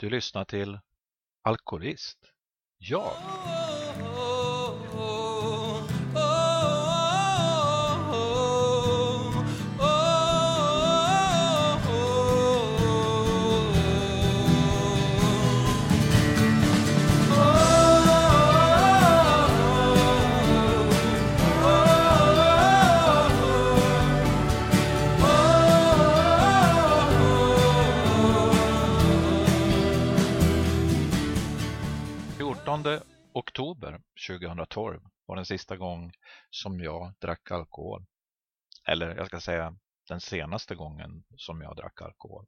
Du lyssnar till Alkoholist. Jag. Oh, oh, oh. 18 oktober 2012 var den sista gång som jag drack alkohol. Eller jag ska säga den senaste gången som jag drack alkohol.